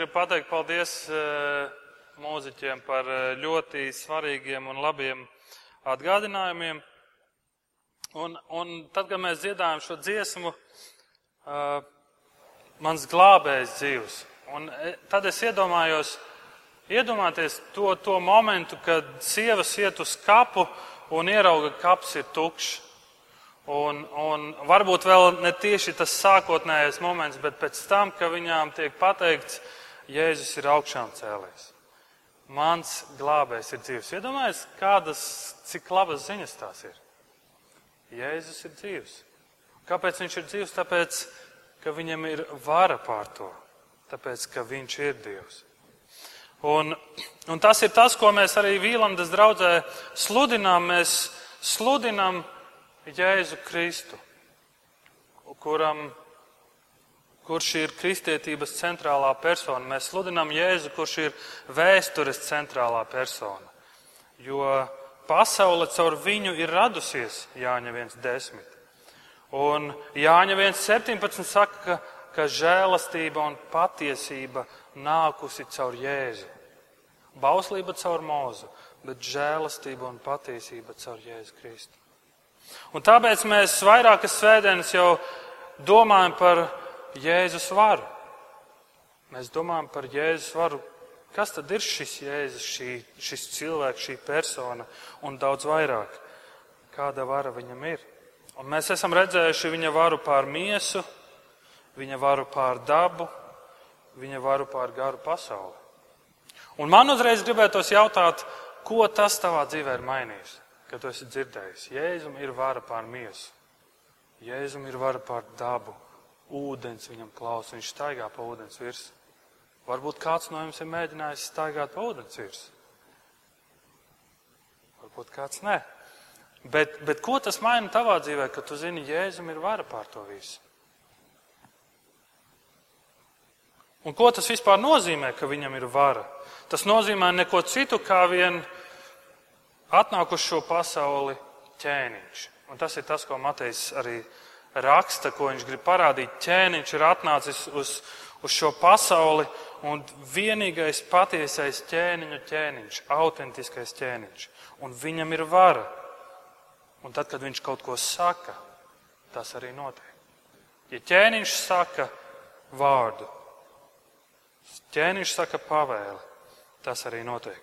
gribu pateikt paldies uh, mūziķiem par uh, ļoti svarīgiem un labiem atgādinājumiem. Un, un tad, kad mēs dziedājam šo dziesmu, uh, mans glābējs dzīvs. Un tad es iedomājos, iedomājieties to, to momentu, kad sievas iet uz kapu un ierauga, ka kaps ir tukšs. Un, un varbūt vēl ne tieši tas sākotnējais moments, bet pēc tam, kad viņām tiek pateikts, Jēzus ir augšām cēlies. Mans glābējs ir dzīves. Iedomājieties, kādas, cik labas ziņas tās ir. Jēzus ir dzīves. Kāpēc viņš ir dzīves? Tāpēc, ka viņam ir vara pār to. Tāpēc, ka viņš ir Dievs. Un, un tas ir tas, ko mēs arī Vīlandes draudzē sludinām. Mēs sludinām Jēzu Kristu, kuram, kurš ir kristietības centrālā persona. Mēs sludinām Jēzu, kurš ir vēstures centrālā persona. Jo pasaule caur viņu ir radusies Jāņa 1.10. Un Jāņa 1.17 saka, ka, ka žēlastība un patiesība nākusi caur Jēzu. Bauslība caur mūzu, bet žēlastība un patiesība caur Jēzu Kristu. Un tāpēc mēs vairākas svētdienas jau domājam par Jēzus varu. Mēs domājam par Jēzus varu. Kas tad ir šis Jēzus, šī, šis cilvēks, šī persona un daudz vairāk? Kāda vara viņam ir? Un mēs esam redzējuši viņa varu pār miesu, viņa varu pār dabu, viņa varu pār garu pasauli. Un man uzreiz gribētos jautāt, ko tas tavā dzīvē ir mainījis? ka tu esi dzirdējis. Jēzum ir vara pār miesu, Jēzum ir vara pār dabu, ūdens viņam klausa, viņš staigā pa ūdens virsmu. Varbūt kāds no jums ir mēģinājis staigāt pa ūdens virsmu. Varbūt kāds nē. Bet, bet ko tas maina tavā dzīvē, ka tu zini, Jēzum ir vara pār to visu? Un ko tas vispār nozīmē, ka viņam ir vara? Tas nozīmē neko citu kā vien atnāk uz šo pasauli ķēniņš. Un tas ir tas, ko Matejs arī raksta, ko viņš grib parādīt. Ķēniņš ir atnācis uz, uz šo pasauli, un vienīgais patiesais ķēniņu ķēniņš, autentiskais ķēniņš. Un viņam ir vara. Un tad, kad viņš kaut ko saka, tas arī notiek. Ja ķēniņš saka vārdu, ķēniņš saka pavēli, tas arī notiek.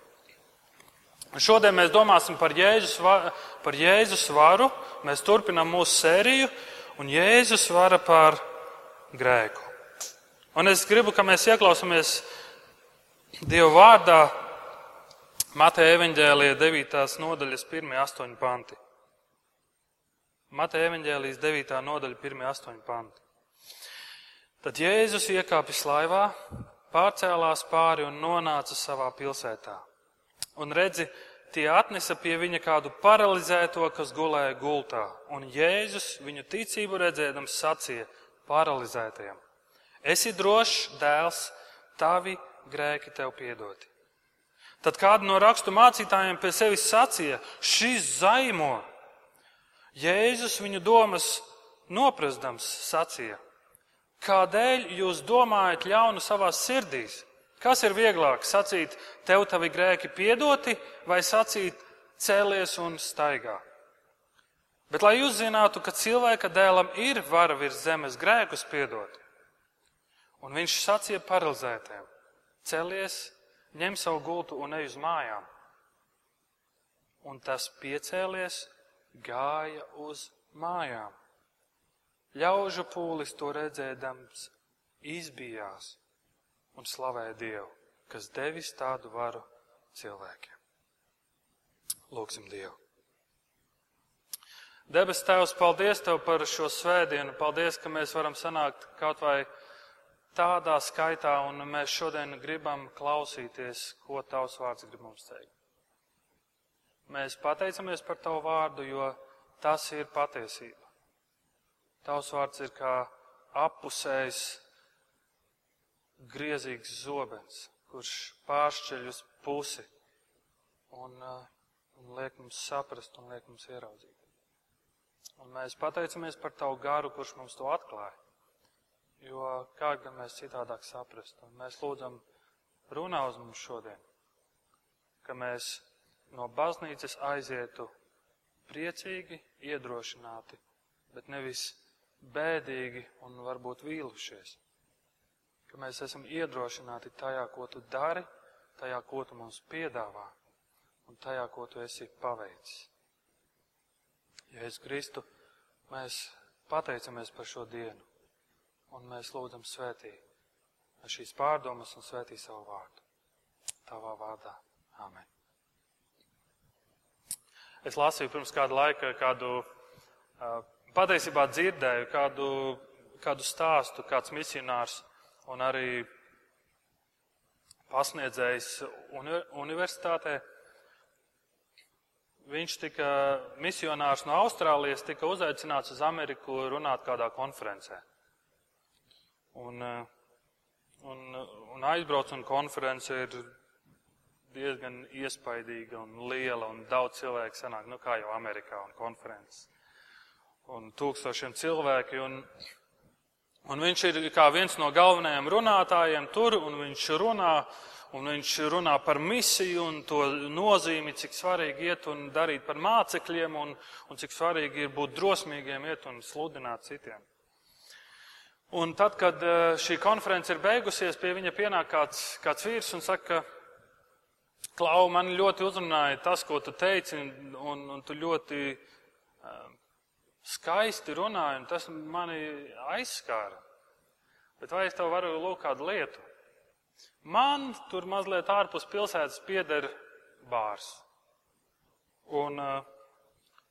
Šodien mēs domāsim par Jēzus, par Jēzus varu. Mēs turpinām mūsu sēriju, un Jēzus vara pār grēku. Un es gribu, ka mēs ieklausāmies Dieva vārdā Mateja evaņģēlija 9. nodaļas 1-8 panti. Mateja evaņģēlijas 9. nodaļa 1-8 panti. Tad Jēzus iekāpis laivā, pārcēlās pāri un nonāca savā pilsētā un redzi, tie atnesa pie viņa kādu paralizēto, kas gulēja gultā. Un Jēzus viņu ticību redzēdams sacīja paralizētajam: Esi drošs, dēls, tavi grēki tev piedoti. Tad kādu no rakstu mācītājiem pie sevis sacīja: Šis zaimo! Jēzus viņu domas noprastams sacīja: Kādēļ jūs domājat ļaunu savās sirdīs? Kas ir vieglāk sacīt, tev tavi grēki piedoti, vai sacīt, cēlies un staigā? Bet lai jūs zinātu, ka cilvēka dēlam ir vara virs zemes grēkus piedot, un viņš sacīja paralizētiem: celies, ņem savu gultu un ej uz mājām. Un tas piecēlies, gāja uz mājām. Ļaužu pūlis to redzēdams, izbijās un slavēja Dievu, kas devis tādu varu cilvēkiem. Lūksim Dievu. Debes Tēvs, paldies Tev par šo svētdienu. Paldies, ka mēs varam sanākt kaut vai tādā skaitā, un mēs šodien gribam klausīties, ko Tavs vārds grib mums teikt. Mēs pateicamies par Tavu vārdu, jo tas ir patiesība. Tavs vārds ir kā apusējs griezīgs zobens, kurš pāršķeļ uz pusi un, uh, un liek mums saprast un liek mums ieraudzīt. Un mēs pateicamies par tavu garu, kurš mums to atklāja. Jo kā gan mēs citādāk saprast? Un mēs lūdzam runā uz mums šodien, ka mēs no baznīcas aizietu priecīgi, iedrošināti, bet nevis bēdīgi un varbūt vīlušies. Ka mēs esam iedrošināti tajā, ko tu dari, tajā, ko tu mums piedāvā un tajā, ko tu esi paveicis. Es Kristu, mēs pateicamies par šo dienu un mēs lūdzam svētī šīs pārdomas un svētī savu vārdu. Tavā vārdā. Āmen. Es lasīju pirms kāda laika kādu, patiesībā dzirdēju kādu, kādu stāstu, kāds misionārs un arī pasniedzējs uni universitātē. Viņš tika misionārs no Austrālijas, tika uzaicināts uz Ameriku runāt kādā konferencē. Un, un, un aizbrauc un konference ir diezgan iespaidīga un liela un daudz cilvēku sanāk, nu kā jau Amerikā un konferences. Un tūkstošiem cilvēki un, un viņš ir viens no galvenajiem runātājiem tur un viņš runā un viņš runā par misiju un to nozīmi, cik svarīgi iet un darīt par mācekļiem un, un cik svarīgi ir būt drosmīgiem iet un sludināt citiem. Un tad, kad eh, šī konference ir beigusies, pie viņa pienāk kāds, kāds vīrs un saka, Klau, man ļoti uzrunāja tas, ko tu teici, un, un, un tu ļoti uh, skaisti runāji, un tas mani aizskāra. Bet vai es tev varu lūgt kādu lietu? Man tur mazliet ārpus pilsētas pieder bārs. Un uh,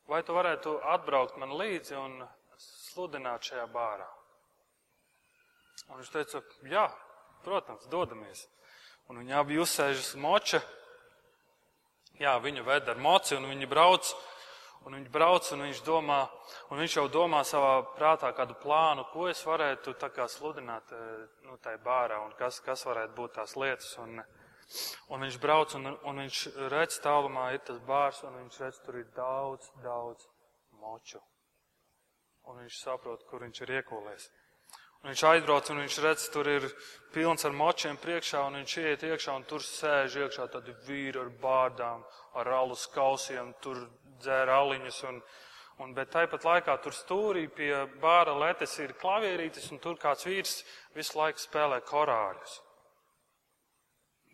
vai tu varētu atbraukt man līdzi un sludināt šajā bārā? Un viņš teica, jā, protams, dodamies. Un viņi abi uzsēžas moča. Jā, viņu ved ar moci un viņi brauc. Un viņi brauc un viņš domā, un viņš jau domā savā prātā kādu plānu, ko es varētu tā kā sludināt eh, nu, tai bārā un kas, kas varētu būt tās lietas. Un, un viņš brauc un, un viņš redz tālumā ir tas bārs un viņš redz, tur ir daudz, daudz moču. Un viņš saprot, kur viņš ir iekūlējis. Un viņš aizbrauc un viņš redz, tur ir pilns ar močiem priekšā, un viņš iet iekšā, un tur sēž iekšā tādi vīri ar bārdām, ar alus kausiem, tur dzēra aliņus. Un, un, bet tāpat laikā tur stūrī pie bāra letes ir klavierītis, un tur kāds vīrs visu laiku spēlē korāļus.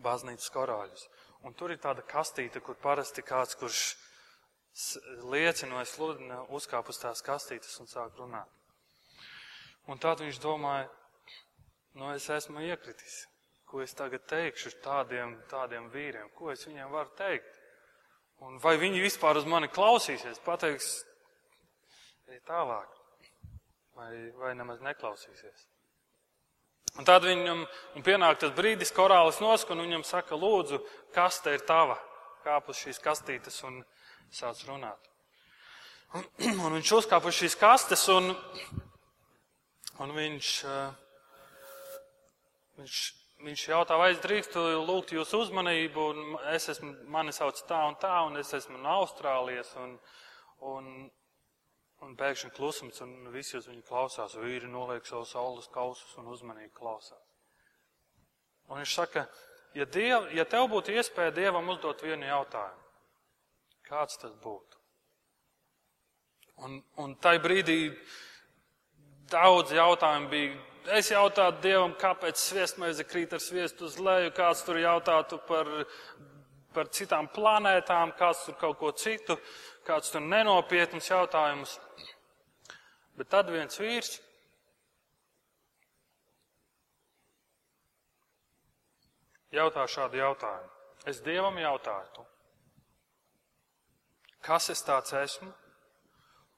Baznīcas korāļus. Un tur ir tāda kastīte, kur parasti kāds, kurš liecina vai sludina, uzkāp uz tās kastītes un sāk runāt. Un tad viņš domāja, nu es esmu iekritis. Ko es tagad teikšu tādiem, tādiem vīriem? Ko es viņiem varu teikt? Un vai viņi vispār uz mani klausīsies, pateiks arī tālāk? Vai, vai nemaz neklausīsies? Un tad viņam pienāk tas brīdis, korālis nosk, un viņam saka, lūdzu, kas te ir tava? Kāp uz šīs kastītes un sāc runāt. Un, un viņš uzkāp uz šīs kastes un Un viņš, eh, viņš, viņš jautā, vai es drīkstu lūgt jūsu uzmanību, un es esmu, mani sauc tā un tā, un es esmu no Austrālijas, un, un, un pēkšņi klusums, un visi uz viņu klausās, vīri noliek savus saules kausus un uzmanīgi klausās. Un viņš saka, ja, diev, ja tev būtu iespēja Dievam uzdot vienu jautājumu, kāds tas būtu? Un, un tai brīdī Daudz jautājumu bija. Es jautātu Dievam, kāpēc sviestmaize krīt ar sviestu uz leju, kāds tur jautātu par, par citām planētām, kāds tur kaut ko citu, kāds tur nenopietns jautājums. Bet tad viens vīrs jautā šādu jautājumu. Es Dievam jautāju, kas es tāds esmu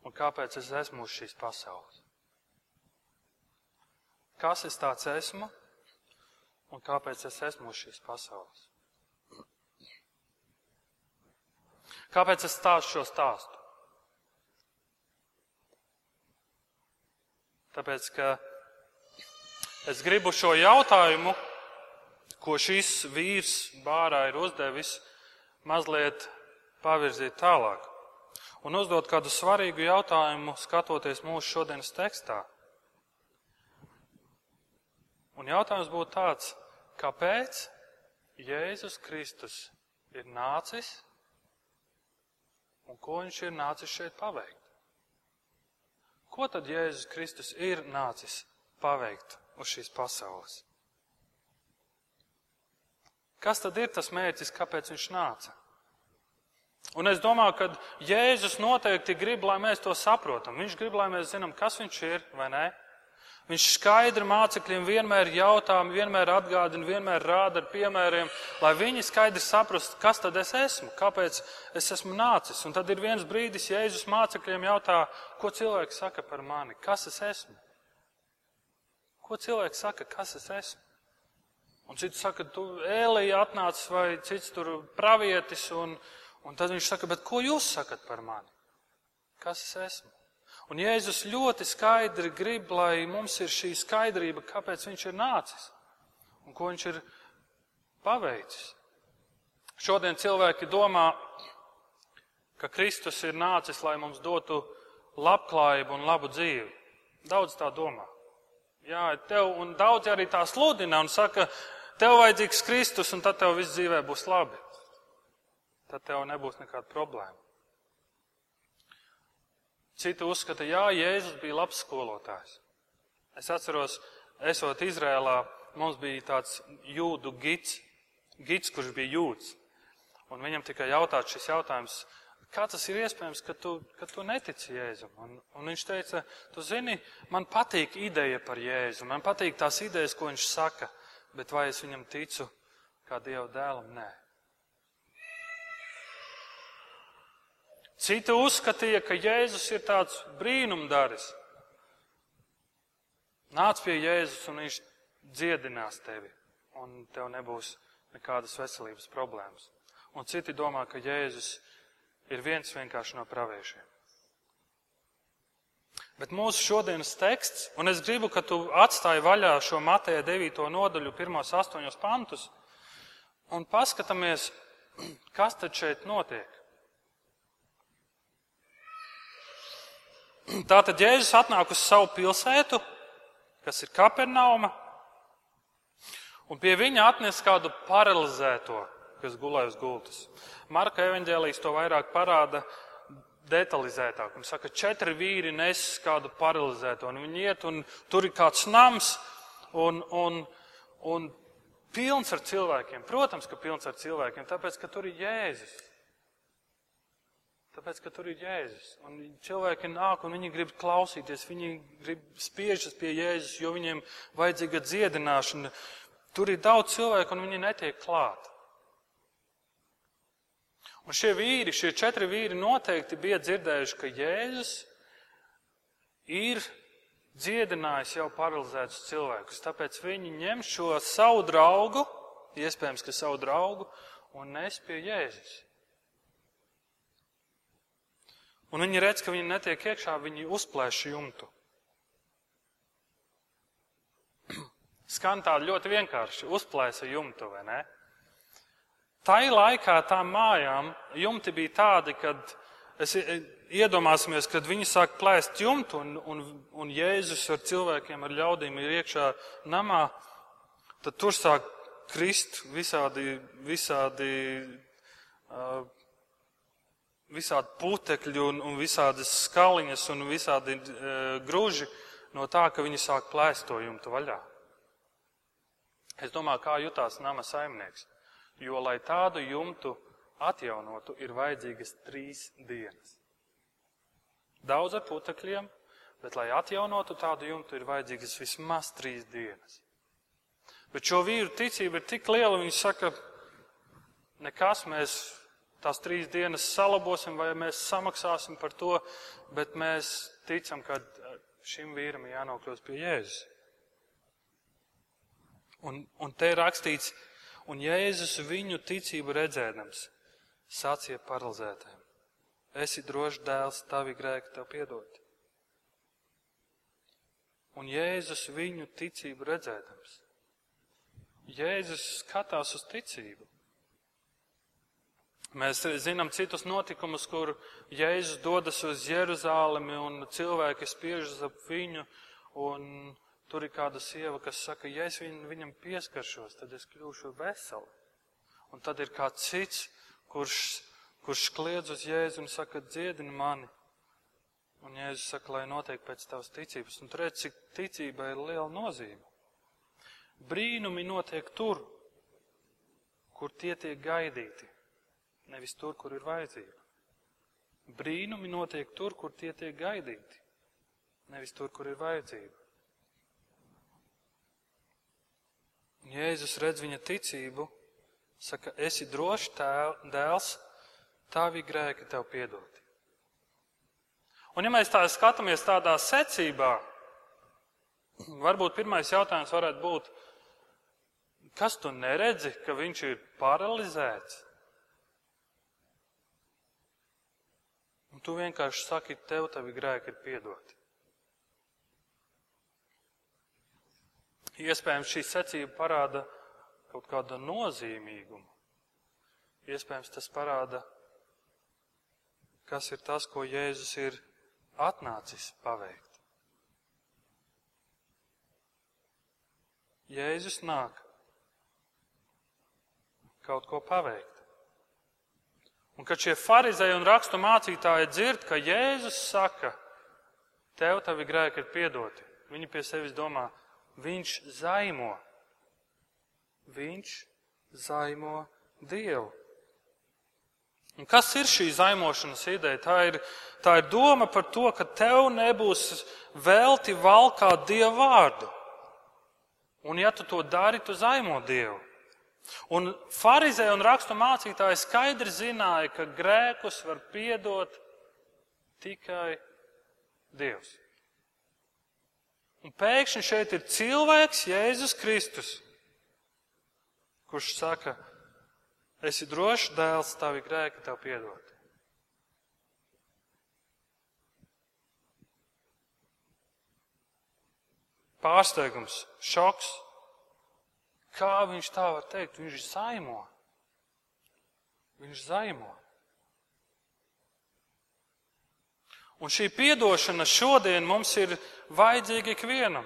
un kāpēc es esmu uz šīs pasaules. Kas es tāds esmu un kāpēc es esmu uz šīs pasaules? Kāpēc es stāstu šo stāstu? Tāpēc, ka es gribu šo jautājumu, ko šis vīrs bārā ir uzdevis, mazliet pavirzīt tālāk un uzdot kādu svarīgu jautājumu, skatoties mūsu šodienas tekstā. Un jautājums būtu tāds, kāpēc Jēzus Kristus ir nācis un ko viņš ir nācis šeit paveikt? Ko tad Jēzus Kristus ir nācis paveikt uz šīs pasaules? Kas tad ir tas mērķis, kāpēc viņš nāca? Un es domāju, ka Jēzus noteikti grib, lai mēs to saprotam. Viņš grib, lai mēs zinām, kas viņš ir vai nē. Viņš skaidri mācekļiem vienmēr jautā, vienmēr atgādina, vienmēr rāda ar piemēriem, lai viņi skaidri saprastu, kas tad es esmu, kāpēc es esmu nācis. Un tad ir viens brīdis, Jēzus mācekļiem jautā, ko cilvēks saka par mani, kas es esmu. Ko cilvēks saka, kas es esmu? Un cits saka, tu ēlija atnācis vai cits tur pravietis, un, un tad viņš saka, bet ko jūs sakat par mani? Kas es esmu? Un Jēzus ļoti skaidri grib, lai mums ir šī skaidrība, kāpēc viņš ir nācis un ko viņš ir paveicis. Šodien cilvēki domā, ka Kristus ir nācis, lai mums dotu labklājību un labu dzīvi. Daudz tā domā. Jā, tev, un daudz arī tā sludina un saka, tev vajadzīgs Kristus, un tad tev viss dzīvē būs labi. Tad tev nebūs nekāda problēma. Citi uzskata, jā, Jēzus bija labs skolotājs. Es atceros, esot Izrēlā, mums bija tāds jūdu gids, gids, kurš bija jūds. Un viņam tikai jautāts šis jautājums, kā tas ir iespējams, ka tu, ka tu netici Jēzum? Un, un viņš teica, tu zini, man patīk ideja par Jēzu, man patīk tās idejas, ko viņš saka, bet vai es viņam ticu kā Dieva dēlam? Nē. Citi uzskatīja, ka Jēzus ir tāds brīnumdaris. Nāc pie Jēzus un viņš dziedinās tevi, un tev nebūs nekādas veselības problēmas. Un citi domā, ka Jēzus ir viens vienkārši no praviešiem. Bet mūsu šodienas teksts, un es gribu, ka tu atstāji vaļā šo Mateja 9. nodaļu, pirmos astoņos pantus, un paskatāmies, kas tad šeit notiek. Tātad Jēzus atnāk uz savu pilsētu, kas ir Kapernauma, un pie viņa atnes kādu paralizēto, kas gulēja uz gultas. Marka evaņģēlijas to vairāk parāda detalizētāk. Viņš saka, četri vīri nes kādu paralizēto, un viņi iet, un tur ir kāds nams, un, un, un pilns ar cilvēkiem. Protams, ka pilns ar cilvēkiem, tāpēc, ka tur ir Jēzus. Tāpēc, ka tur ir Jēzus. Un cilvēki nāk un viņi grib klausīties, viņi grib spiežas pie Jēzus, jo viņiem vajadzīga dziedināšana. Tur ir daudz cilvēku un viņi netiek klāt. Un šie vīri, šie četri vīri noteikti bija dzirdējuši, ka Jēzus ir dziedinājis jau paralizētus cilvēkus. Tāpēc viņi ņem šo savu draugu, iespējams, ka savu draugu, un nes pie Jēzus. Un viņi redz, ka viņi netiek iekšā, viņi uzplēš jumtu. Skan tā ļoti vienkārši, uzplēsa jumtu, vai ne? Tai laikā tām mājām jumti bija tādi, kad es iedomāsimies, kad viņi sāk plēst jumtu un, un, un Jēzus ar cilvēkiem, ar ļaudīm ir iekšā namā, tad tur sāk krist visādi, visādi uh, visādi putekļi un, un visādas skaliņas un visādi e, gruži no tā, ka viņi sāk plēst to jumtu vaļā. Es domāju, kā jutās nama saimnieks, jo, lai tādu jumtu atjaunotu, ir vajadzīgas trīs dienas. Daudz ar putekļiem, bet, lai atjaunotu tādu jumtu, ir vajadzīgas vismaz trīs dienas. Bet šo vīru ticība ir tik liela, viņi saka, nekas mēs tās trīs dienas salabosim vai mēs samaksāsim par to, bet mēs ticam, ka šim vīram jānokļūst pie Jēzus. Un, un te ir rakstīts, un Jēzus viņu ticību redzēdams sacīja paralizētēm. Esi drošs dēls, tavi grēki tev piedot. Un Jēzus viņu ticību redzēdams. Jēzus skatās uz ticību. Mēs zinām citus notikumus, kur Jēzus dodas uz Jeruzālemi un cilvēki spiežas ap viņu Tur ir kāda sieva, kas saka, ja es viņ, viņam pieskaršos, tad es kļūšu vesela. Un tad ir kāds cits, kurš, kurš kliedz uz Jēzu un saka, dziedini mani. Un Jēzus saka, lai notiek pēc tavas ticības. Un redz, cik ticībai ir liela nozīme. Brīnumi notiek tur, kur tie tiek gaidīti, nevis tur, kur ir vajadzība. Brīnumi notiek tur, kur tie tiek gaidīti, nevis tur, kur ir vajadzība. Jēzus redz viņa ticību, saka, esi drošs tēv, dēls, tavi grēki tev piedoti. Un ja mēs tā skatāmies tādā secībā, varbūt pirmais jautājums varētu būt, kas tu neredzi, ka viņš ir paralizēts? Tu vienkārši saki, tev tavi grēki ir piedoti. Iespējams, šī secība parāda kaut kādu nozīmīgumu. Iespējams, tas parāda, kas ir tas, ko Jēzus ir atnācis paveikt. Jēzus nāk kaut ko paveikt. Un kad šie farizēji un rakstu mācītāji dzird, ka Jēzus saka, tev tavi grēki ir piedoti, viņi pie sevis domā, Viņš zaimo. Viņš zaimo Dievu. Un kas ir šī zaimošanas ideja? Tā ir, tā ir doma par to, ka tev nebūs velti valkāt Dievu vārdu. Un ja tu to dari, tu zaimo Dievu. Un farizē un rakstu mācītāji skaidri zināja, ka grēkus var piedot tikai Dievs. Un pēkšņi šeit ir cilvēks, Jēzus Kristus, kurš saka, esi drošs dēls, tavi grēki tev piedot. Pārsteigums, šoks. Kā viņš tā var teikt? Viņš zaimo. Viņš zaimo. Un šī piedošana šodien mums ir vajadzīga ikvienam.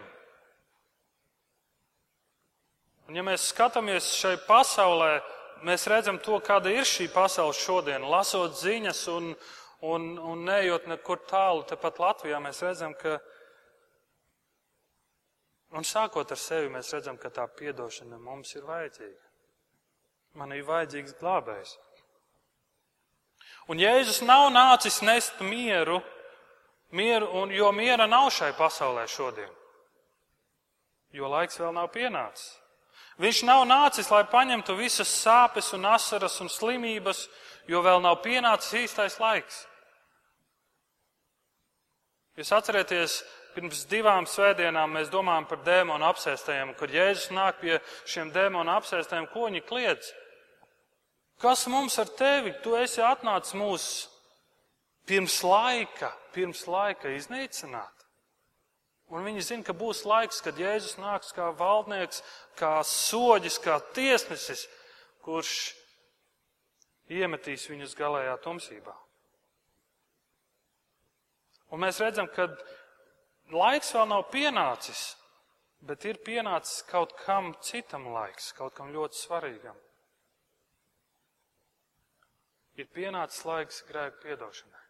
Un ja mēs skatāmies šai pasaulē, mēs redzam to, kāda ir šī pasaule šodien. Lasot ziņas un, un, un neejot nekur tālu, tepat Latvijā, mēs redzam, ka, un sākot ar sevi, mēs redzam, ka tā piedošana mums ir vajadzīga. Man ir vajadzīgs glābējs. Un Jēzus nav nācis nest mieru, Mieru, un, jo miera nav šai pasaulē šodien, jo laiks vēl nav pienācis. Viņš nav nācis, lai paņemtu visas sāpes un asaras un slimības, jo vēl nav pienācis īstais laiks. Jūs atcerieties, pirms divām svētdienām mēs domājam par dēmonu apsēstajiem, kad Jēzus nāk pie šiem dēmonu apsēstajiem, ko viņi kliedz. Kas mums ar tevi? Tu esi atnācis mūsu pirms laika, pirms laika iznīcināt. Un viņi zina, ka būs laiks, kad Jēzus nāks kā valdnieks, kā soģis, kā tiesnesis, kurš iemetīs viņus galējā tumsībā. Un mēs redzam, ka laiks vēl nav pienācis, bet ir pienācis kaut kam citam laiks, kaut kam ļoti svarīgam. Ir pienācis laiks grēku piedošanai.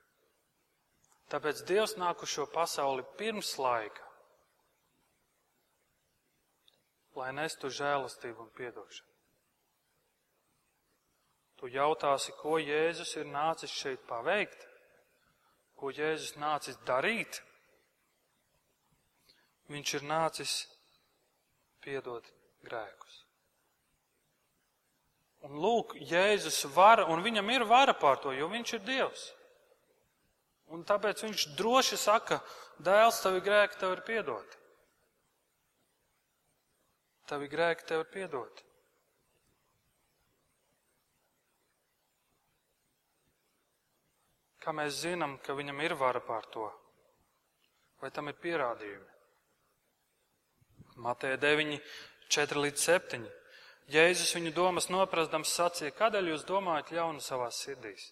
Tāpēc Dievs nāk uz šo pasauli pirms laika, lai nestu žēlastību un piedošanu. Tu jautāsi, ko Jēzus ir nācis šeit paveikt, ko Jēzus nācis darīt. Viņš ir nācis piedot grēkus. Un lūk, Jēzus vara, un viņam ir vara pār to, jo viņš ir Dievs. Un tāpēc viņš droši saka, dēls, tavi grēki tev ir piedoti. Tavi grēki tev ir piedoti. Kā mēs zinām, ka viņam ir vara pār to? Vai tam ir pierādījumi? Mateja 9, 4 līdz 7. Jēzus viņu domas noprastams sacīja, kādēļ jūs domājat ļaunu savās sirdīs?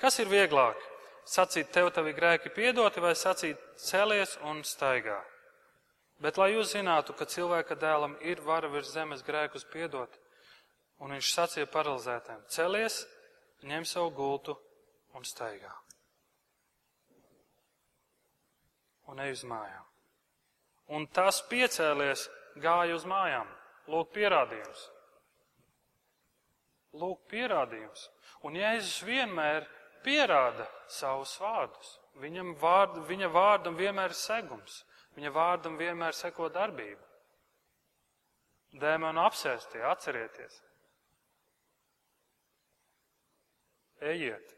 Kas ir vieglāk? sacīt, tev tavi grēki piedoti, vai sacīt, celies un staigā. Bet lai jūs zinātu, ka cilvēka dēlam ir vara virs zemes grēkus piedot, un viņš sacīja paralizētēm: Celies, ņem savu gultu un staigā. Un ej uz mājām. Un tas piecēlies, gāja uz mājām. Lūk, pierādījums. Lūk, pierādījums. Un Jēzus vienmēr pierāda savus vārdus. Viņam vārd, viņa vārdam vienmēr ir segums. Viņa vārdam vienmēr seko darbība. Dēmonu apsēstie, atcerieties. Ejiet.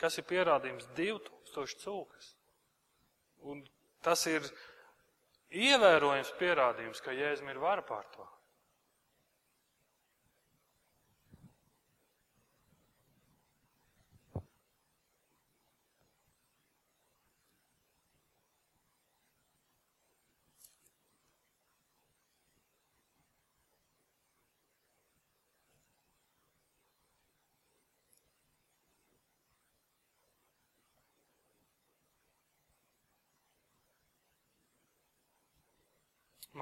Kas ir pierādījums? 2000 cūkas. Un tas ir ievērojams pierādījums, ka Jēzum ir vara pār to.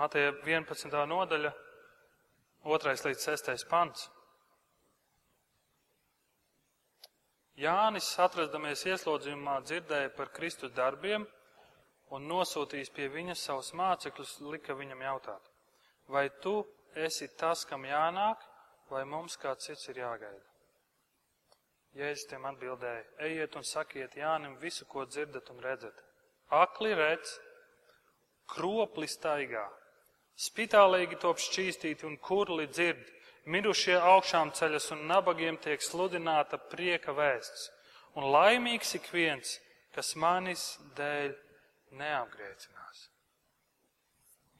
Mateja 11. nodaļa, 2. līdz 6. pants. Jānis, atrastamies ieslodzījumā, dzirdēja par Kristus darbiem un nosūtījis pie viņa savus mācekļus, lika viņam jautāt, vai tu esi tas, kam jānāk, vai mums kāds cits ir jāgaida? Jēzus tiem atbildēja, ejiet un sakiet Jānim visu, ko dzirdat un redzat. Akli redz, kropli staigā, Spitālīgi top šķīstīti un kurli dzird, mirušie augšām ceļas un nabagiem tiek sludināta prieka vēsts. Un laimīgs ik viens, kas manis dēļ neapgriecinās.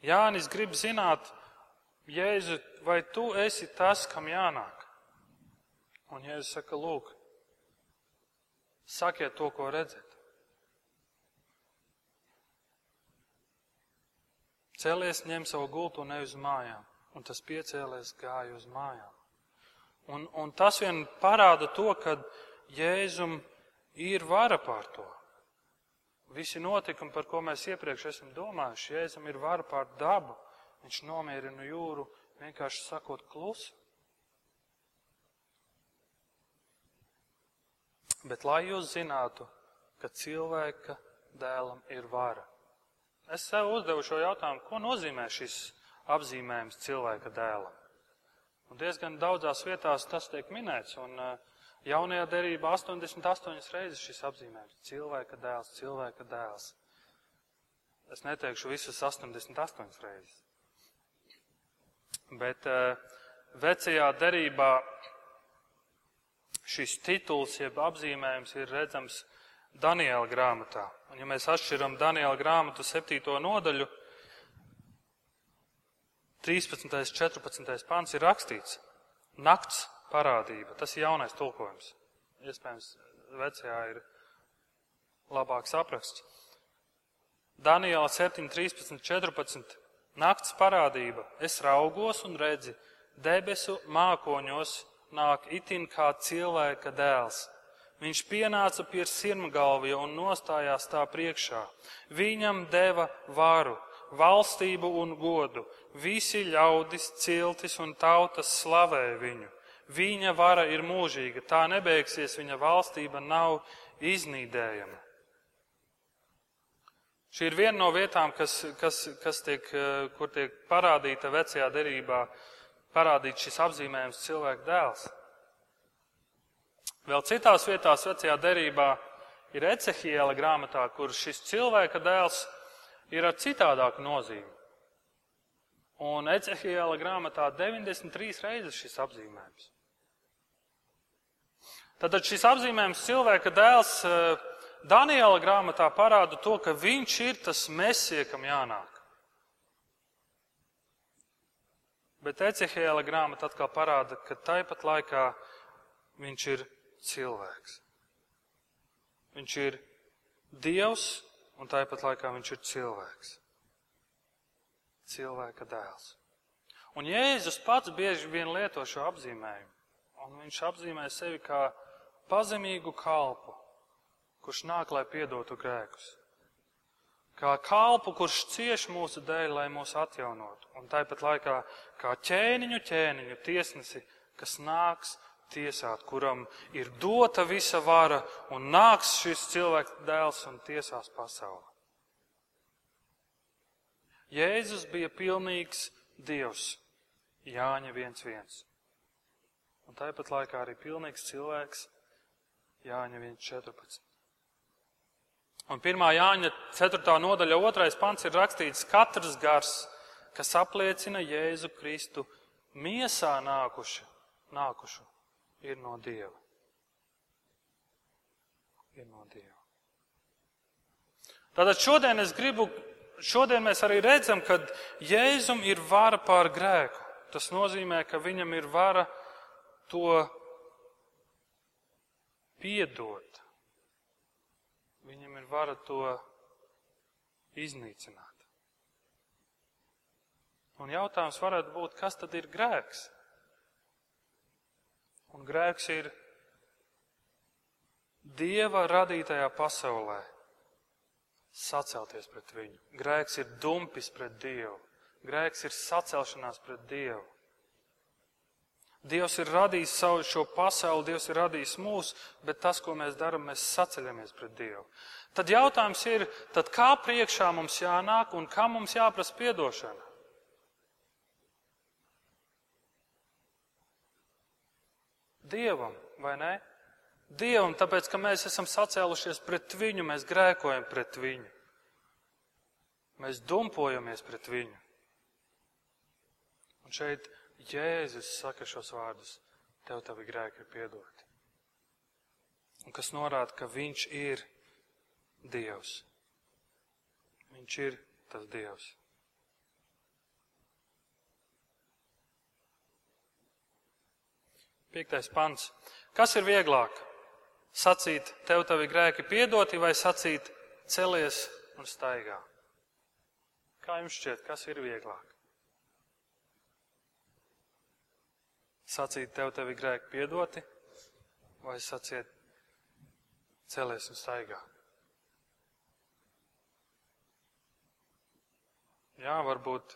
Jānis grib zināt, Jēzu, vai tu esi tas, kam jānāk? Un Jēzus saka, lūk, sakiet to, ko redzat. Cēlies, ņem savu gultu un ej uz mājām. Un tas piecēlies gāja uz mājām. Un, un tas vien parāda to, ka Jēzum ir vara pār to. Visi notikumi, par ko mēs iepriekš esam domājuši, Jēzum ir vara pār dabu. Viņš nomierina jūru, vienkārši sakot klusu. Bet lai jūs zinātu, ka cilvēka dēlam ir vara. Es sev uzdevu šo jautājumu, ko nozīmē šis apzīmējums cilvēka dēlam. Un diezgan daudzās vietās tas tiek minēts, un uh, jaunajā derībā 88 reizes šis apzīmējums - cilvēka dēls, cilvēka dēls. Es neteikšu visus 88 reizes. Bet uh, vecajā derībā šis tituls, jeb apzīmējums ir redzams Daniela grāmatā. Un ja mēs atšķiram Daniela grāmatu 7. nodaļu, 13. 14. pāns ir rakstīts nakts parādība. Tas ir jaunais tulkojums. Iespējams, vecajā ir labāks apraksts. Daniela 7, 13, 14. Nakts parādība. Es raugos un redzi, debesu mākoņos nāk itin kā cilvēka dēls Viņš pienāca pie sirmgalvja un nostājās tā priekšā. Viņam deva varu, valstību un godu. Visi ļaudis, ciltis un tautas slavē viņu. Viņa vara ir mūžīga, tā nebeigsies, viņa valstība nav iznīdējama. Šī ir viena no vietām, kas, kas, kas tiek, eh, kur tiek parādīta vecajā derībā, parādīts šis apzīmējums cilvēka dēls. Vēl citās vietās vecajā derībā ir Ecehiela grāmatā, kur šis cilvēka dēls ir ar citādāku nozīmi. Un Ecehiela grāmatā 93 reizes šis apzīmējums. Tātad šis apzīmējums cilvēka dēls eh, Daniela grāmatā parāda to, ka viņš ir tas mesie, kam jānāk. Bet Ecehiela grāmata atkal parāda, ka tāpat laikā viņš ir cilvēks. Viņš ir Dievs, un tāpat laikā viņš ir cilvēks. Cilvēka dēls. Un Jēzus pats bieži vien lieto šo apzīmējumu. Un viņš apzīmē sevi kā pazemīgu kalpu, kurš nāk, lai piedotu grēkus. kā kalpu, kurš cieš mūsu dēļ, lai mūs atjaunotu. Un tāpat laikā kā ķēniņu ķēniņu tiesnesi, kas nāks tiesāt, kuram ir dota visa vara, un nāks šis cilvēks dēls un tiesās pasauli. Jēzus bija pilnīgs Dievs, Jāņa 1.1. Un tāpat laikā arī pilnīgs cilvēks, Jāņa 1.14. Un 1. Jāņa 4. nodaļa 2. pants ir rakstīts, katrs gars, kas apliecina Jēzu Kristu miesā nākuši, nākušu, ir no Dieva. Ir no Dieva. Tātad šodien es gribu, šodien mēs arī redzam, ka Jēzum ir vara pār grēku. Tas nozīmē, ka viņam ir vara to piedot Viņam ir vara to iznīcināt. Un jautājums varētu būt, kas tad ir grēks? Un grēks ir Dieva radītajā pasaulē sacelties pret viņu. Grēks ir dumpis pret Dievu. Grēks ir sacelšanās pret Dievu. Dievs ir radījis savu šo pasauli, Dievs ir radījis mūs, bet tas, ko mēs darām, mēs saceļamies pret Dievu. Tad jautājums ir, tad kā priekšā mums jānāk un kā mums jāprasa piedošana? Dievam, vai ne? Dievam, tāpēc, ka mēs esam sacēlušies pret viņu, mēs grēkojam pret viņu. Mēs dumpojamies pret viņu. Un šeit Jēzus saka šos vārdus, tev tavi grēki ir piedoti. Un kas norāda, ka viņš ir Dievs. Viņš ir tas Dievs. Piektais pants. Kas ir vieglāk? Sacīt, tev tavi grēki piedoti, vai sacīt, celies un staigā? Kā jums šķiet, kas ir vieglāk? sacīt, tev tevi grēki piedoti, vai sacīt, celies un staigā. Jā, varbūt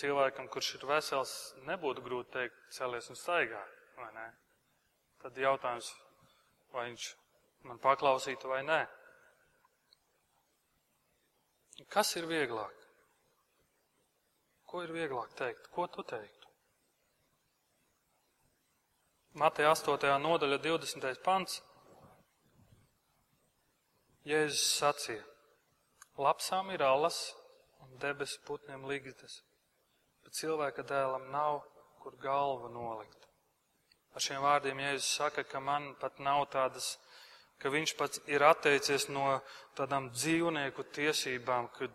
cilvēkam, kurš ir vesels, nebūtu grūti teikt, celies un staigā, vai ne? Tad jautājums, vai viņš man paklausītu vai nē. Kas ir vieglāk? Ko ir vieglāk teikt? Ko tu teiktu? Mateja 8. nodaļa 20. pants. Jēzus sacīja, lapsām ir alas un debesu putniem līgzdas, bet cilvēka dēlam nav, kur galva nolikt. Ar šiem vārdiem Jēzus saka, ka man pat nav tādas, ka viņš pats ir atteicies no tādām dzīvnieku tiesībām, ka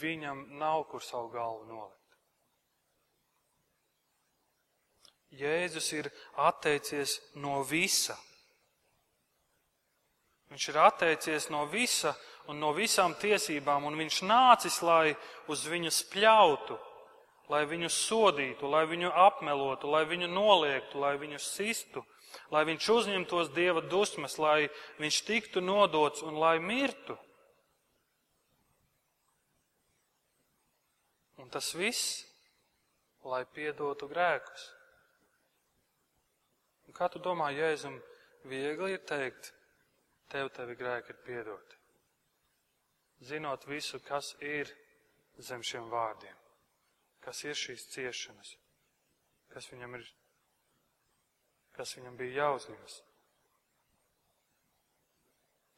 viņam nav, kur savu galvu nolikt. Jēzus ir atteicies no visa. Viņš ir atteicies no visa un no visām tiesībām, un viņš nācis, lai uz viņu spļautu, lai viņu sodītu, lai viņu apmelotu, lai viņu noliektu, lai viņu sistu, lai viņš uzņemtos dieva dusmas, lai viņš tiktu nodots un lai mirtu. Un tas viss, lai piedotu grēkus. Kā tu domā, Jēzum, viegli ir teikt, tev tevi grēki ir piedoti? Zinot visu, kas ir zem šiem vārdiem, kas ir šīs ciešanas, kas viņam ir, kas viņam bija jāuzņemas.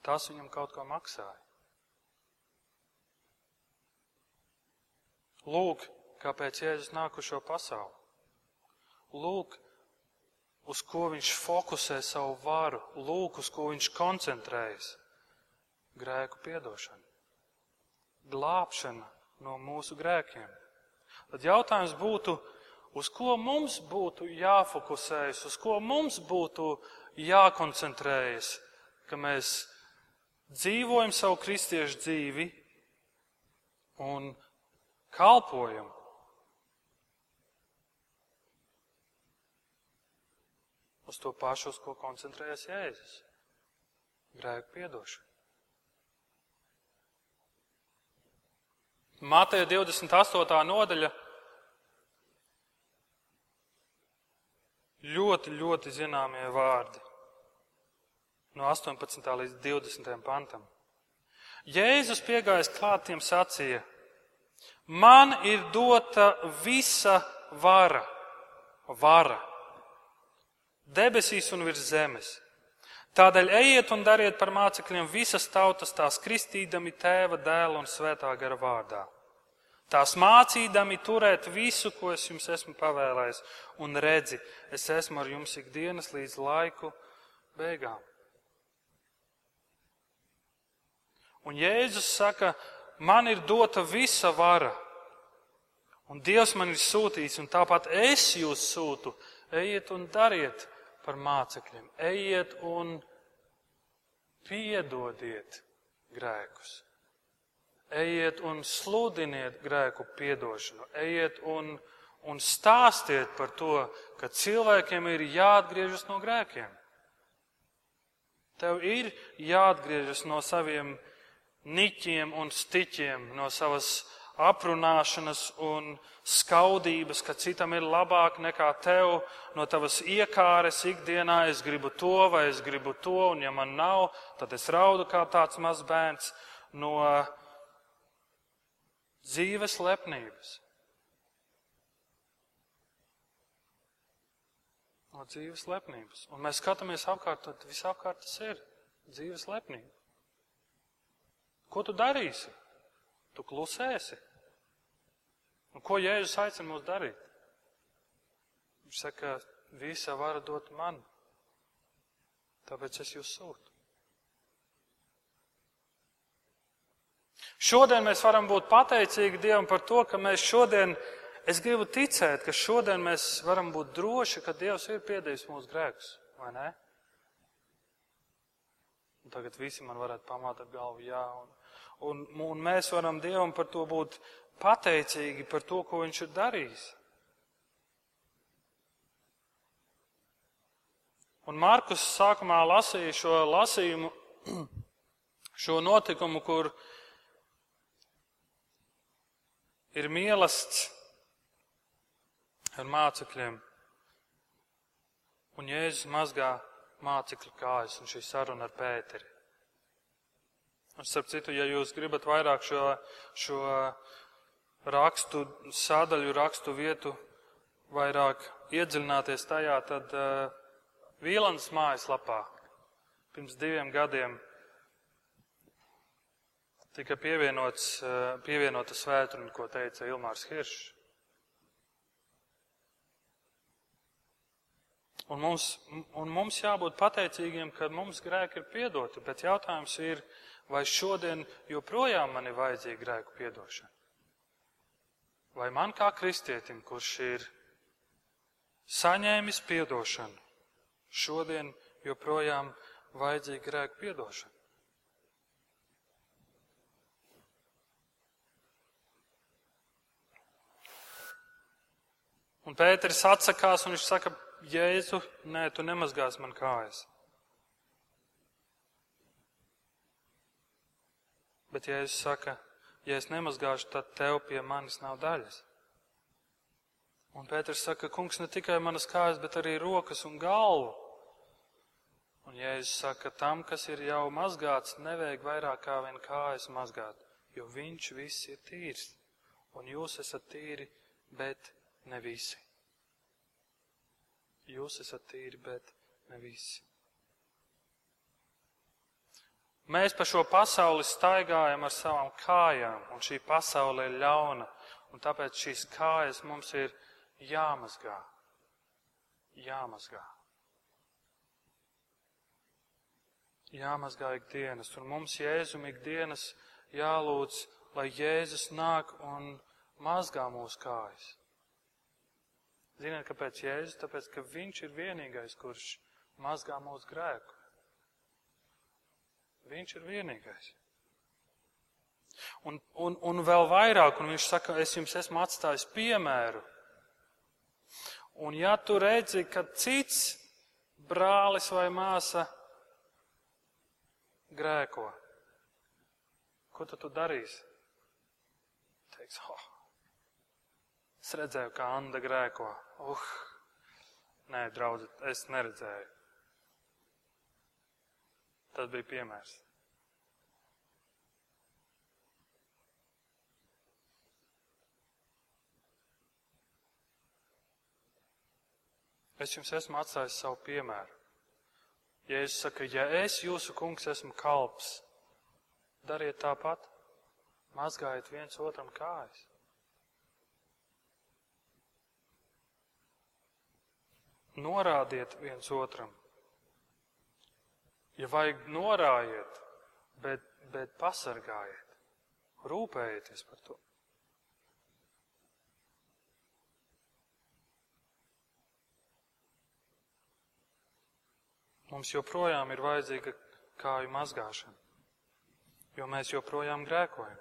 Tas viņam kaut ko maksāja. Lūk, kāpēc Jēzus nāk uz šo pasauli. Lūk, uz ko viņš fokusē savu varu, lūk, uz ko viņš koncentrējas. Grēku piedošana, glābšana no mūsu grēkiem. Tad jautājums būtu, uz ko mums būtu jāfokusējas, uz ko mums būtu jākoncentrējas, ka mēs dzīvojam savu kristiešu dzīvi un kalpojam uz to pašu, uz ko koncentrējas Jēzus - grēku piedošanu. Mateja 28. nodaļa ļoti, ļoti zināmie vārdi. No 18. līdz 20. pantam. Jēzus piegājis klātiem sacīja: Man ir dota visa vara, vara debesīs un virs zemes. Tādēļ ejiet un dariet par mācekļiem visas tautas, tās kristīdami tēva, dēla un svētā gara vārdā. Tās mācīdami turēt visu, ko es jums esmu pavēlējis, un redzi, es esmu ar jums ikdienas līdz laiku beigām. Un Jēzus saka, man ir dota visa vara, un Dievs man ir sūtījis, un tāpat es jūs sūtu, ejiet un dariet par mācekļiem. Ejiet un piedodiet grēkus. Ejiet un sludiniet grēku piedošanu. Ejiet un, un stāstiet par to, ka cilvēkiem ir jāatgriežas no grēkiem. Tev ir jāatgriežas no saviem niķiem un stiķiem, no savas aprunāšanas un skaudības, ka citam ir labāk nekā tev, no tavas iekāres ikdienā es gribu to vai es gribu to, un ja man nav, tad es raudu kā tāds mazs bērns no dzīves lepnības. No dzīves lepnības. Un mēs skatāmies apkārt, tad visapkārt tas ir dzīves lepnība. Ko tu darīsi? Tu klusēsi. Un ko Jēzus aicina mūs darīt? Viņš saka, visa vara dot man, tāpēc es jūs sūtu. Šodien mēs varam būt pateicīgi Dievam par to, ka mēs šodien, es gribu ticēt, ka šodien mēs varam būt droši, ka Dievs ir piedējis mūsu grēkus, vai ne? Un tagad visi man varētu pamāt ar galvu jā, un, un, un mēs varam Dievam par to būt pateicīgi par to, ko viņš ir darījis. Un Markus sākumā lasīja šo lasījumu, šo notikumu, kur ir mīlestība ar mācekļiem. Un Jēzus mazgā mācekļu kājas un šī saruna ar Pēteri. Un starp citu, ja jūs gribat vairāk šo, šo rakstu sādaļu, rakstu vietu, vairāk iedziļināties tajā, tad uh, Vīlandes mājaslapā pirms diviem gadiem tika pievienots, uh, pievienota svētruna, ko teica Ilmārs Hiršs. Un mums, un mums jābūt pateicīgiem, ka mums grēki ir piedoti, bet jautājums ir, vai šodien joprojām man ir vajadzīga grēku piedošana? Vai man kā kristietim, kurš ir saņēmis piedošanu, šodien joprojām vajadzīga grēku piedošana? Un Pēters atsakās un viņš saka, Jēzu, nē, tu nemazgās man kājas. Bet Jēzus saka, ja es nemazgāšu, tad tev pie manis nav daļas. Un Pēters saka, kungs, ne tikai manas kājas, bet arī rokas un galvu. Un Jēzus saka, tam, kas ir jau mazgāts, nevajag vairāk kā vien kājas mazgāt, jo viņš viss ir tīrs. Un jūs esat tīri, bet ne visi. Jūs esat tīri, bet ne visi. Mēs pa šo pasauli staigājam ar savām kājām, un šī pasaule ir ļauna, un tāpēc šīs kājas mums ir jāmazgā. Jāmazgā. Jāmazgā ikdienas, un mums Jēzum ikdienas jālūdz, lai Jēzus nāk un mazgā mūsu kājas. Ziniet, kāpēc Jēzus? Tāpēc, ka Viņš ir vienīgais, kurš mazgā mūsu grēku. Viņš ir vienīgais. Un, un, un vēl vairāk, un viņš saka, es jums esmu atstājis piemēru. Un ja tu redzi, ka cits brālis vai māsa grēko, ko tu, tu darīsi? prieks. Oh. Es redzēju, kā Anna grēko. Uh. Nē, draugi, es neredzēju. Tas bija piemērs. Es jums esmu atstājis savu piemēru. Jēzus saka, ja es jūsu kungs esmu kalps, dariet tāpat, mazgājiet viens otram kājas. Norādiet viens otram. Ja vajag, norājiet, bet, bet pasargājiet, rūpējieties par to. Mums joprojām ir vajadzīga kāju mazgāšana, jo mēs joprojām grēkojam.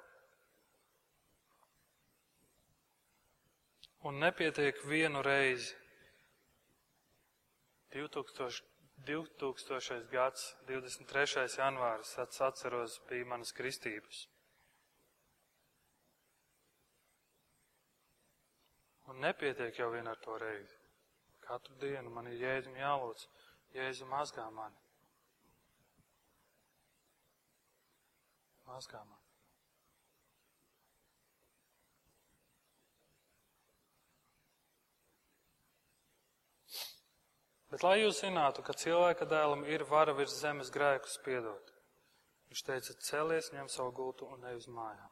Un nepietiek vienu reizi. 2000, 2000. gads, 23. janvāris, atceros, bija manas kristības. Un nepietiek jau vien ar to reizi. Katru dienu man ir jēdzim jālūdz. Jēzu mazgā mani. Mazgā mani. Bet lai jūs zinātu, ka cilvēka dēlam ir vara virs zemes grēkus piedot, viņš teica, celies, ņem savu gultu un ne uz mājām.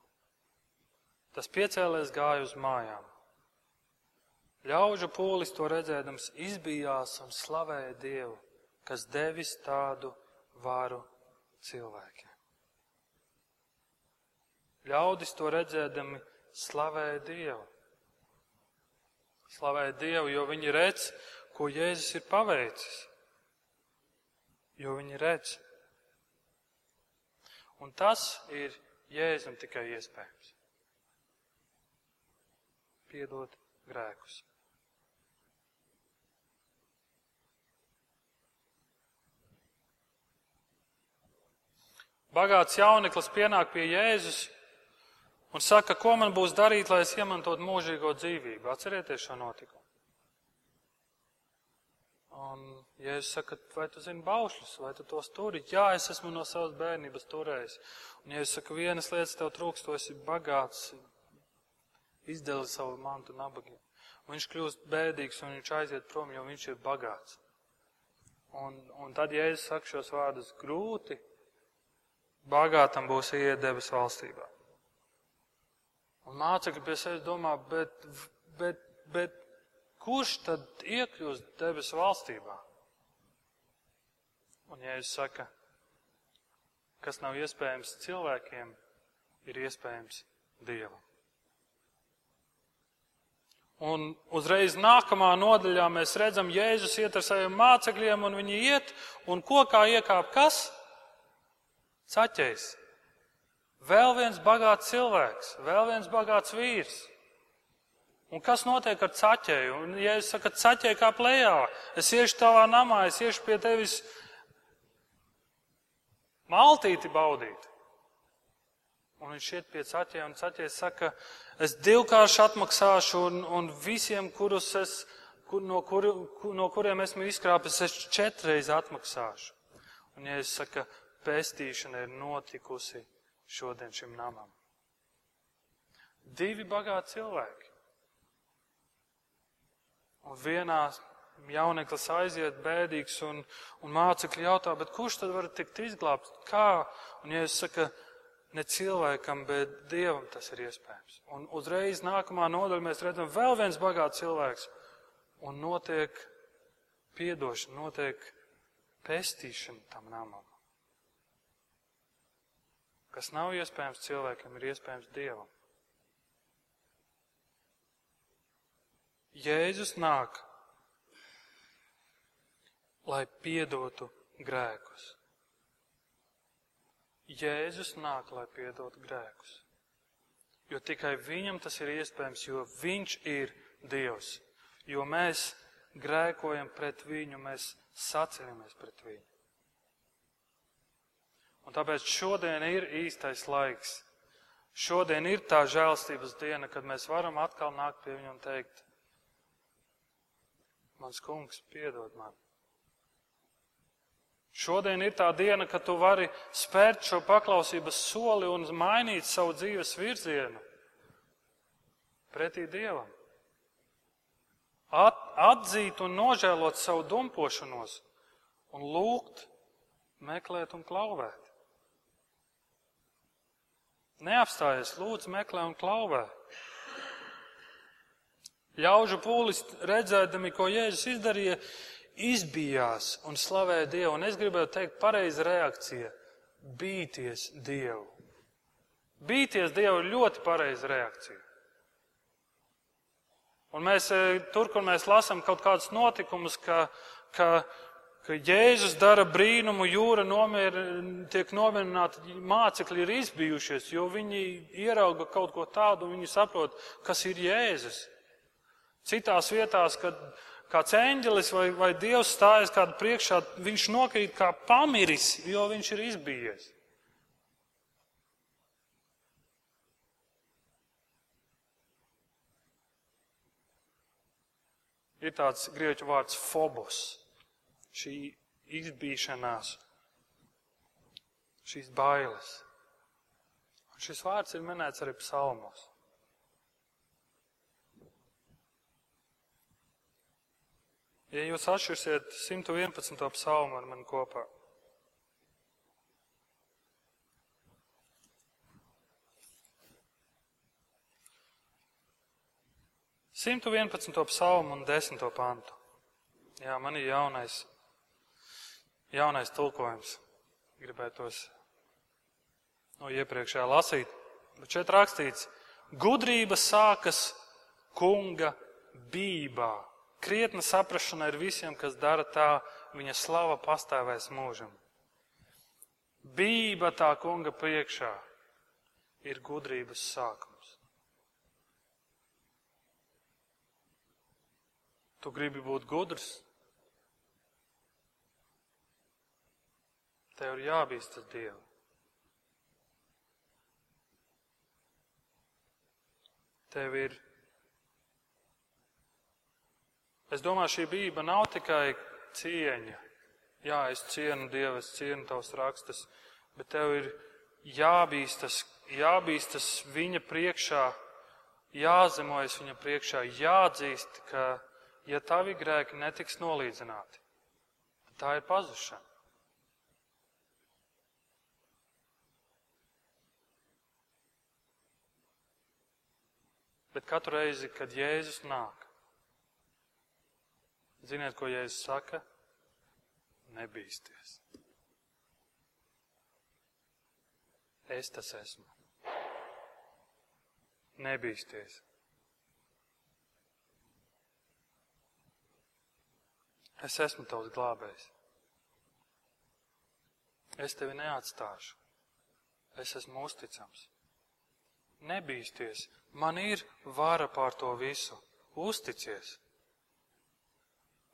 Tas piecēlēs gāja uz mājām. Ļaužu pūlis to redzēdams izbijās un slavēja Dievu kas devis tādu varu cilvēkiem. Ļaudis to redzēdami slavēja Dievu. Slavēja Dievu, jo viņi redz, ko Jēzus ir paveicis. Jo viņi redz. Un tas ir Jēzum tikai iespējams. Piedot grēkus. Bagāts jauneklis pienāk pie Jēzus un saka, ko man būs darīt, lai es iemantotu mūžīgo dzīvību. Atcerieties šo notikumu. Un Jēzus saka, vai tu zini baušļus, vai tu tos turi? Jā, es esmu no savas bērnības turējis. Un Jēzus saka, vienas lietas tev trūkst, tu esi bagāts, izdeli savu mantu nabagiem. Viņš kļūst bēdīgs un viņš aiziet prom, jo viņš ir bagāts. Un, un tad Jēzus saka šos vārdus grūti bagātam būs iet debes valstībā. Un mācekļi pie sevis domā, bet, bet, bet kurš tad iekļūst debes valstībā? Un Jēzus saka, kas nav iespējams cilvēkiem, ir iespējams Dievam. Un uzreiz nākamā nodaļā mēs redzam, Jēzus iet ar saviem mācekļiem, un viņi iet, un kokā iekāp kas? Caķējs. Vēl viens bagāts cilvēks, vēl viens bagāts vīrs. Un kas notiek ar? Un, ja es saku, caķēju kā plējā, es iešu tavā namā, es iešu pie tevis maltīti baudīt. Un viņš iet pie caķēja, un caķējs saka, es divkārši atmaksāšu, un, un visiem, kurus es, kur, no, kur, no kuriem esmu izkrāpis, es četreiz atmaksāšu. Un ja es saku, pestīšana ir notikusi šodien šim namam. Divi bagāti cilvēki. Un vienā jauneklis aiziet bēdīgs un, un mācekļi jautā, bet kurš tad var tikt izglābts? Kā? Un ja es saku, ne cilvēkam, bet Dievam tas ir iespējams. Un uzreiz nākamā nodaļa mēs redzam vēl viens bagāts cilvēks. Un notiek piedošana, notiek pestīšana tam namam. Kas nav iespējams cilvēkam, ir iespējams Dievam. Jēzus nāk, lai piedotu grēkus. Jēzus nāk, lai piedotu grēkus. Jo tikai viņam tas ir iespējams, jo viņš ir Dievs. Jo mēs grēkojam pret viņu, mēs saceļamies pret viņu. Un tāpēc šodien ir īstais laiks. Šodien ir tā žēlstības diena, kad mēs varam atkal nākt pie viņa un teikt, mans kungs, piedod man. Šodien ir tā diena, kad tu vari spērt šo paklausības soli un mainīt savu dzīves virzienu pretī Dievam. At, atzīt un nožēlot savu dumpošanos un lūgt, meklēt un klauvēt. Neapstājies, lūdzu, meklē un klauvē. Ļaužu pūlis redzēdami, ko Jēzus izdarīja, izbijās un slavēja Dievu. Un es gribēju teikt, pareiza reakcija - bīties Dievu. Bīties Dievu ir ļoti pareiza reakcija. Un mēs e, tur, kur mēs lasām kaut kādus notikumus, ka, ka, ka Jēzus dara brīnumu, jūra nomier, tiek nomierināta, mācekļi ir izbijušies, jo viņi ierauga kaut ko tādu, un viņi saprot, kas ir Jēzus. Citās vietās, kad kāds eņģelis vai, vai dievs stājas kādu priekšā, viņš nokrīt kā pamiris, jo viņš ir izbijies. Ir tāds grieķu vārds phobos, šī izbīšanās, šīs bailes. Un šis vārds ir minēts arī psalmos. Ja jūs atšķirsiet 111. psalmu ar mani kopā. Simtu vienpadsmito psalmu un desmito pantu. Jā, man ir jaunais, jaunais tulkojums. Gribētos no iepriekšējā lasīt. Bet šeit rakstīts, gudrība sākas kunga bībā. Krietna saprašana ir visiem, kas dara tā, viņa slava pastāvēs mūžam. Bība tā kunga priekšā ir gudrības sākums. Tu gribi būt gudrs? Tev ir jābīstas Dievu. Tev ir Es domāju, šī bība nav tikai cieņa. Jā, es cienu Dievu, es cienu tavus rakstus, bet tev ir jābīstas, jābīstas viņa priekšā, jāzemojas viņa priekšā, jāatzīst, ka, ja tavi grēki netiks nolīdzināti, tad tā ir pazušana. Bet katru reizi, kad Jēzus nāk, Ziniet, ko Jēzus saka? Nebīsties. Es tas esmu. Nebīsties. Es esmu tavs glābējs. Es tevi neatstāšu. Es esmu uzticams. Nebīsties. Man ir vara pār to visu. Uzticies.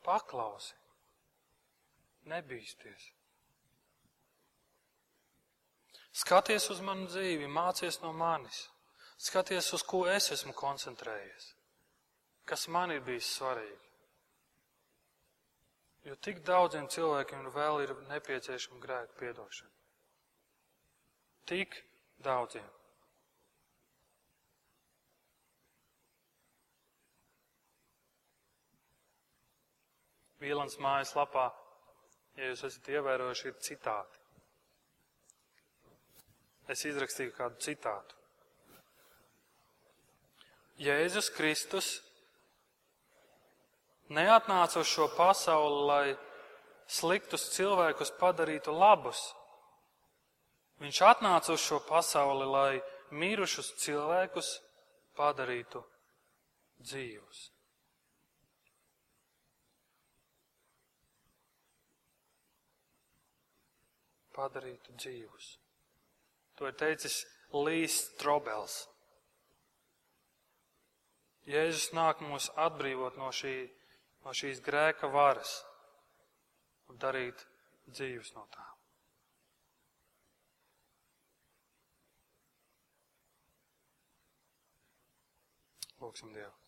Paklausi. Nebīsties. Skaties uz manu dzīvi, mācies no manis. Skaties, uz ko es esmu koncentrējies. Kas man ir bijis svarīgi. Jo tik daudziem cilvēkiem vēl ir nepieciešama grēka piedošana. Tik daudziem. Vīlans mājas lapā, ja jūs esat ievērojuši, ir citāti. Es izrakstīju kādu citātu. Jēzus Kristus neatnāca uz šo pasauli, lai sliktus cilvēkus padarītu labus. Viņš atnāca uz šo pasauli, lai mirušus cilvēkus padarītu dzīvus. padarītu dzīvus. To ir teicis Līs Strobels. Jēzus nāk mūs atbrīvot no, šī, no šīs grēka varas un darīt dzīvus no tām. Lūksim Dievu.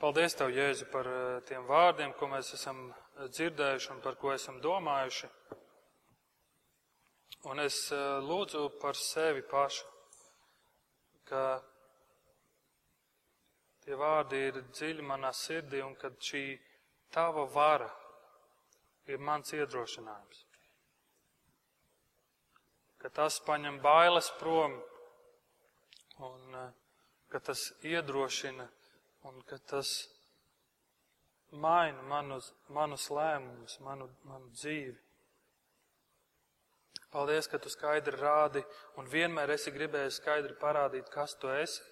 Paldies Tev, Jēzu, par eh, tiem vārdiem, ko mēs esam eh, dzirdējuši un par ko esam domājuši. Un es eh, lūdzu par sevi pašu, ka tie vārdi ir dziļi manā sirdī un kad šī Tava vara ir mans iedrošinājums. Ka tas paņem bailes prom un ka tas iedrošina un ka tas maina manus, manus lēmumus, manu, manu dzīvi. Paldies, ka tu skaidri rādi un vienmēr esi gribējis skaidri parādīt, kas tu esi,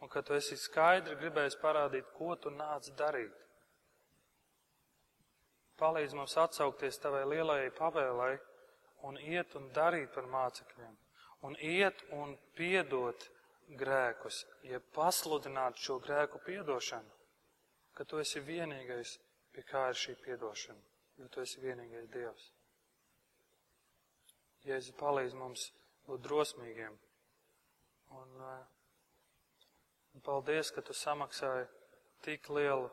un ka tu esi skaidri gribējis parādīt, ko tu nāc darīt. Palīdz mums atsaukties tavai lielajai pavēlai un iet un darīt par mācekļiem, un iet un piedot grēkus, ja pasludināt šo grēku piedošanu, ka tu esi vienīgais, pie kā ir šī piedošana, jo tu esi vienīgais Dievs. Jēzu palīdz mums būt drosmīgiem. Un, un paldies, ka tu samaksāji tik lielu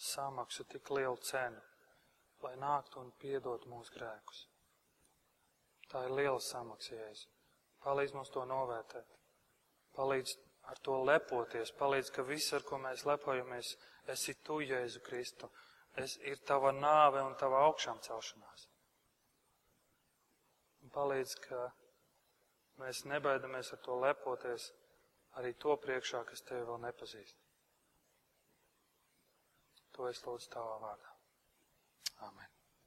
samaksu, tik lielu cenu, lai nāktu un piedot mūsu grēkus. Tā ir liela samaksa, Jēzu. Palīdz mums to novērtēt. Palīdz ar to lepoties, palīdz, ka viss, ar ko mēs lepojamies, esi tu, Jēzu Kristu. Es, ir tava nāve un tava augšām celšanās. Un palīdz, ka mēs nebaidamies ar to lepoties arī to priekšā, kas tevi vēl nepazīst. To es lūdzu tavā vārdā. Amen.